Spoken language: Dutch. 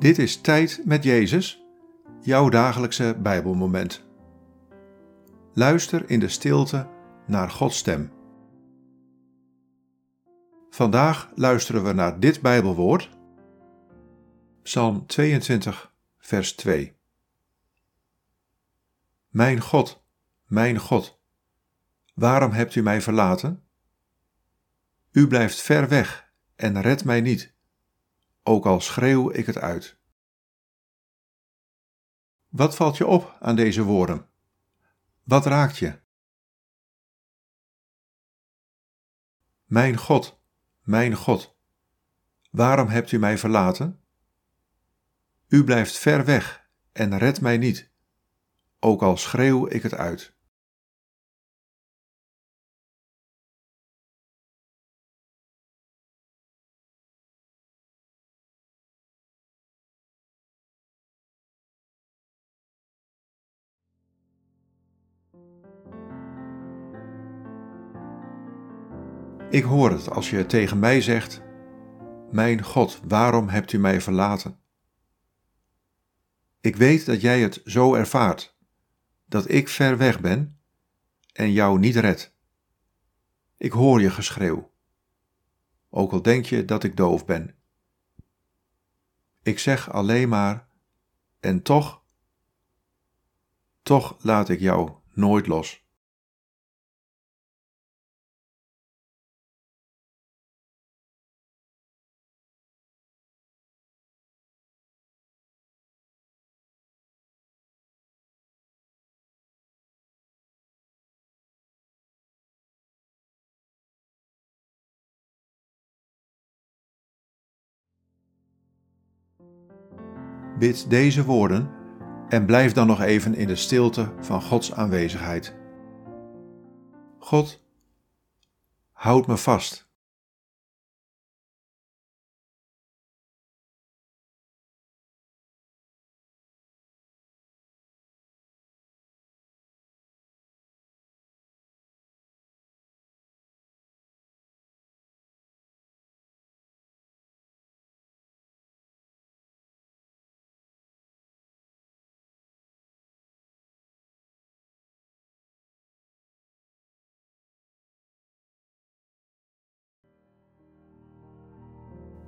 Dit is Tijd met Jezus, jouw dagelijkse Bijbelmoment. Luister in de stilte naar Gods stem. Vandaag luisteren we naar dit Bijbelwoord, Psalm 22, vers 2. Mijn God, mijn God, waarom hebt u mij verlaten? U blijft ver weg en redt mij niet ook al schreeuw ik het uit. Wat valt je op aan deze woorden? Wat raakt je? Mijn God, mijn God, waarom hebt u mij verlaten? U blijft ver weg en redt mij niet, ook al schreeuw ik het uit. Ik hoor het als je tegen mij zegt: Mijn God, waarom hebt u mij verlaten? Ik weet dat jij het zo ervaart, dat ik ver weg ben en jou niet red. Ik hoor je geschreeuw, ook al denk je dat ik doof ben. Ik zeg alleen maar: En toch, toch laat ik jou nooit los. Bid deze woorden en blijf dan nog even in de stilte van Gods aanwezigheid. God, houd me vast.